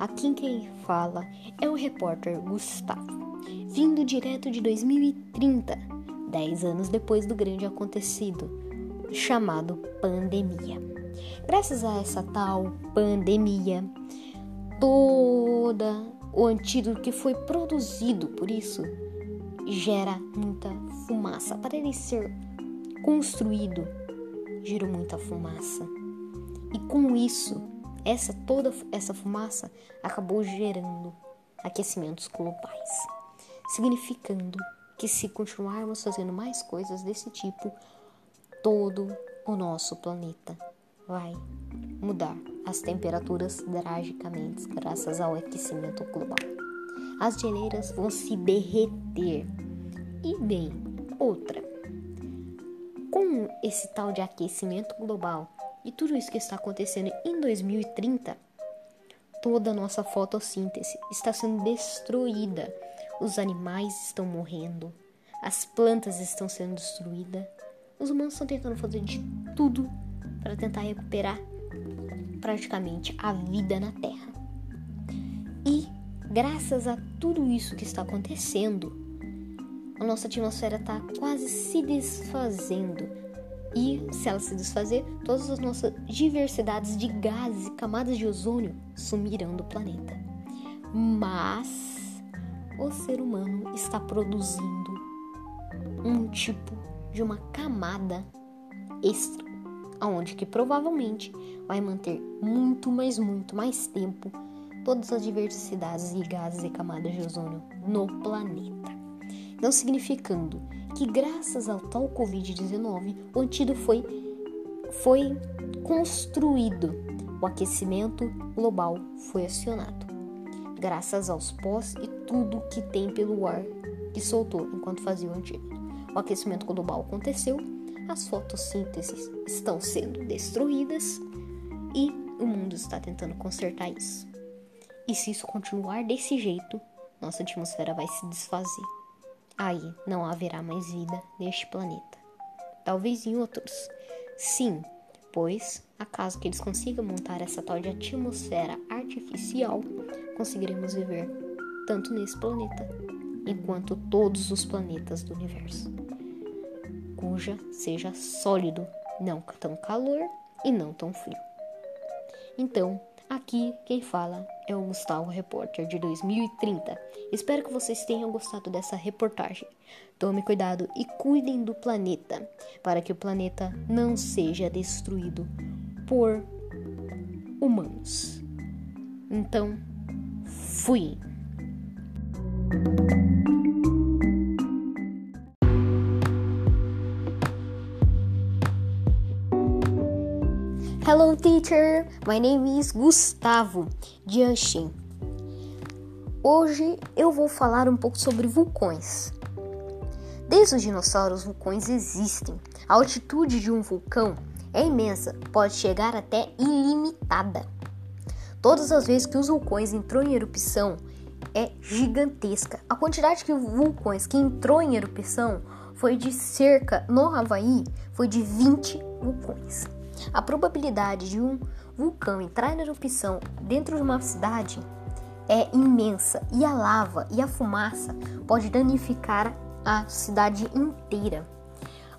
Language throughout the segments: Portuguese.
Aqui quem fala é o repórter Gustavo, vindo direto de 2030, 10 anos depois do grande acontecido, chamado pandemia. Graças a essa tal pandemia, toda o antídoto que foi produzido por isso gera muita fumaça. Para ele ser construído, gerou muita fumaça. E com isso, essa toda essa fumaça acabou gerando aquecimentos globais, significando que se continuarmos fazendo mais coisas desse tipo, todo o nosso planeta vai mudar as temperaturas drasticamente graças ao aquecimento global. As geleiras vão se derreter. E bem, outra. Com esse tal de aquecimento global e tudo isso que está acontecendo em 2030, toda a nossa fotossíntese está sendo destruída. Os animais estão morrendo, as plantas estão sendo destruídas. Os humanos estão tentando fazer de tudo para tentar recuperar praticamente a vida na Terra. E graças a tudo isso que está acontecendo, a nossa atmosfera está quase se desfazendo. E se ela se desfazer, todas as nossas diversidades de gases e camadas de ozônio sumirão do planeta. Mas o ser humano está produzindo um tipo de uma camada extra aonde que provavelmente vai manter muito, mas muito mais tempo todas as diversidades de gases e camadas de ozônio no planeta. Não significando que graças ao tal Covid-19 o antídoto foi, foi construído, o aquecimento global foi acionado. Graças aos pós e tudo que tem pelo ar que soltou enquanto fazia o antídoto. O aquecimento global aconteceu as fotossínteses estão sendo destruídas e o mundo está tentando consertar isso. E se isso continuar desse jeito, nossa atmosfera vai se desfazer. Aí não haverá mais vida neste planeta. Talvez em outros. Sim, pois, acaso que eles consigam montar essa tal de atmosfera artificial, conseguiremos viver tanto nesse planeta enquanto todos os planetas do universo cuja seja sólido, não tão calor e não tão frio. Então, aqui quem fala é o Gustavo Repórter de 2030. Espero que vocês tenham gostado dessa reportagem. Tome cuidado e cuidem do planeta, para que o planeta não seja destruído por humanos. Então, fui! Hello, teacher. My name is Gustavo Jianshin. Hoje eu vou falar um pouco sobre vulcões. Desde os dinossauros, vulcões existem. A altitude de um vulcão é imensa, pode chegar até ilimitada. Todas as vezes que os vulcões entrou em erupção é gigantesca. A quantidade de vulcões que entrou em erupção foi de cerca, no Havaí, foi de 20 vulcões. A probabilidade de um vulcão entrar em erupção dentro de uma cidade é imensa e a lava e a fumaça pode danificar a cidade inteira.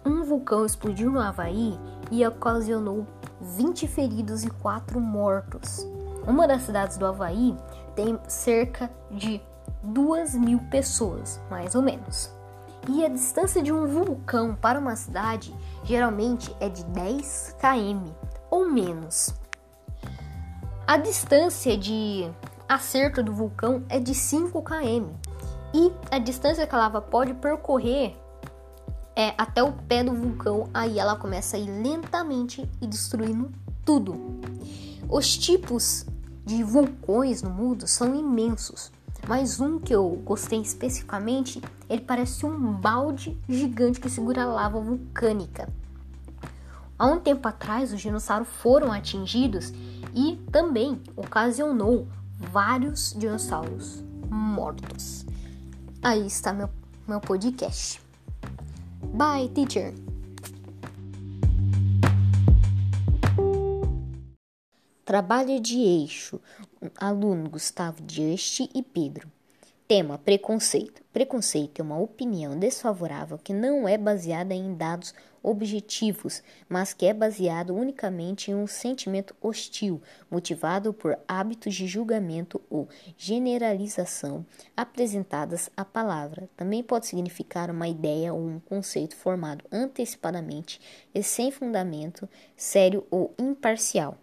Um vulcão explodiu no Havaí e ocasionou 20 feridos e 4 mortos. Uma das cidades do Havaí tem cerca de 2 mil pessoas, mais ou menos. E a distância de um vulcão para uma cidade geralmente é de 10 km ou menos. A distância de acerto do vulcão é de 5 km e a distância que a lava pode percorrer é até o pé do vulcão, aí ela começa a ir lentamente e destruindo tudo. Os tipos de vulcões no mundo são imensos. Mas um que eu gostei especificamente, ele parece um balde gigante que segura lava vulcânica. Há um tempo atrás, os dinossauros foram atingidos e também ocasionou vários dinossauros mortos. Aí está meu, meu podcast. Bye, teacher! Trabalho de eixo. Aluno Gustavo Juste e Pedro. Tema: preconceito. Preconceito é uma opinião desfavorável que não é baseada em dados objetivos, mas que é baseado unicamente em um sentimento hostil, motivado por hábitos de julgamento ou generalização apresentadas à palavra. Também pode significar uma ideia ou um conceito formado antecipadamente e sem fundamento sério ou imparcial.